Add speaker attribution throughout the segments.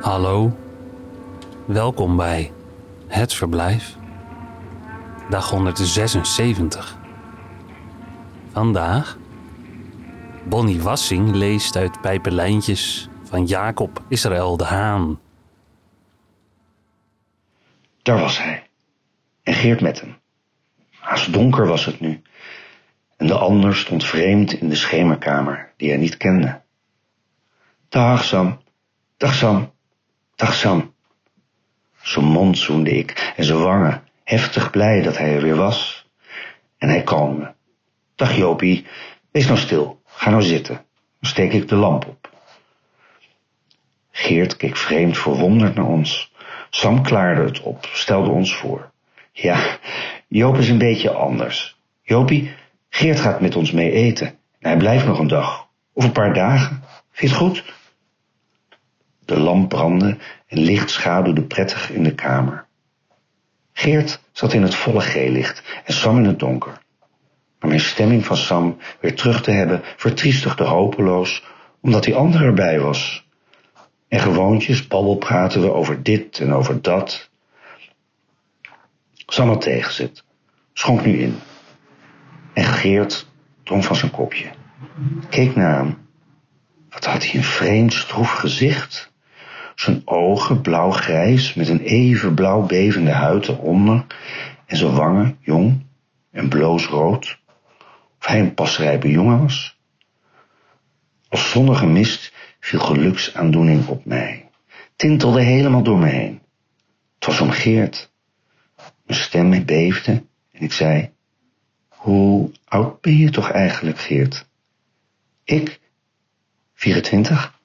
Speaker 1: Hallo, welkom bij Het Verblijf, dag 176. Vandaag, Bonnie Wassing leest uit Pijpenlijntjes van Jacob Israël de Haan.
Speaker 2: Daar was hij. En Geert met hem. Haast donker was het nu. En de ander stond vreemd in de schemerkamer, die hij niet kende. Dag Sam, dag Sam, dag Sam. Zijn mond zoende ik en zijn wangen, heftig blij dat hij er weer was. En hij kalmde. Dag Jopie, wees nou stil, ga nou zitten. Dan steek ik de lamp op. Geert keek vreemd verwonderd naar ons. Sam klaarde het op, stelde ons voor. Ja, Joop is een beetje anders. Jopie, Geert gaat met ons mee eten. En hij blijft nog een dag. Of een paar dagen. Vind je het goed? De lamp brandde en licht schaduwde prettig in de kamer. Geert zat in het volle geellicht en Sam in het donker. Maar mijn stemming van Sam weer terug te hebben vertriestigde hopeloos, omdat die ander erbij was. En gewoontjes babbelpraten we over dit en over dat. Sam had tegenzet, schonk nu in. En Geert dronk van zijn kopje. Keek naar hem. Wat had hij een vreemd stroef gezicht. Zijn ogen blauw-grijs met een even blauw bevende huid eronder. En zijn wangen jong en bloosrood. Of hij een pasrijpe jongen was. Als zonnige mist viel geluksaandoening op mij. Tintelde helemaal door me heen. Het was om Geert. Mijn stem beefde en ik zei... Hoe oud ben je toch eigenlijk, Geert? Ik? 24?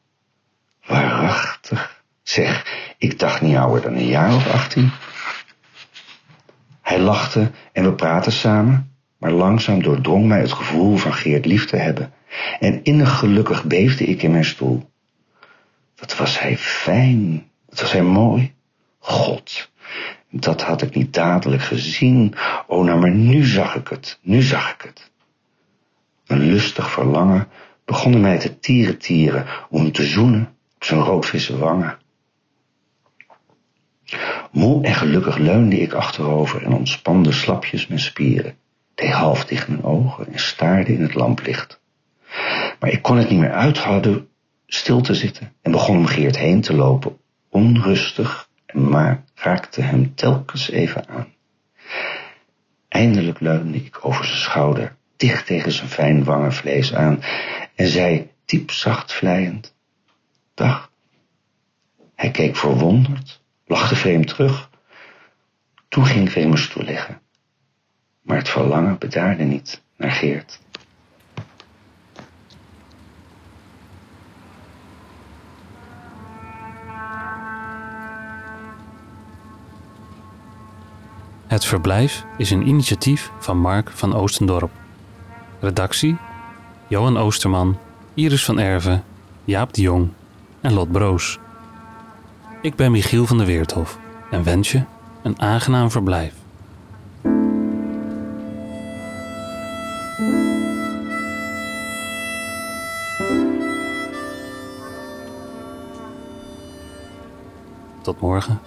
Speaker 2: Waarachtig. Zeg, ik dacht niet ouder dan een jaar of 18. Hij lachte en we praten samen, maar langzaam doordrong mij het gevoel van Geert lief te hebben. En innig gelukkig beefde ik in mijn stoel. Wat was hij fijn, wat was hij mooi. God, dat had ik niet dadelijk gezien. Oh, nou, maar nu zag ik het, nu zag ik het. Een lustig verlangen begon mij te tieren tieren om te zoenen op zijn roodvisse wangen. Moe en gelukkig leunde ik achterover en ontspande slapjes mijn spieren, deed half dicht mijn ogen en staarde in het lamplicht. Maar ik kon het niet meer uithouden stil te zitten en begon om Geert heen te lopen, onrustig, maar raakte hem telkens even aan. Eindelijk leunde ik over zijn schouder, dicht tegen zijn fijn wangenvlees aan, en zei diep zacht vleiend, dag. Hij keek verwonderd, lachte vreemd terug. Toen ging mijn stoel liggen. Maar het verlangen bedaarde niet naar Geert.
Speaker 1: Het Verblijf is een initiatief van Mark van Oostendorp. Redactie Johan Oosterman, Iris van Erven, Jaap de Jong en Lot Broos. Ik ben Michiel van der Weerthof en wens je een aangenaam verblijf. Tot morgen.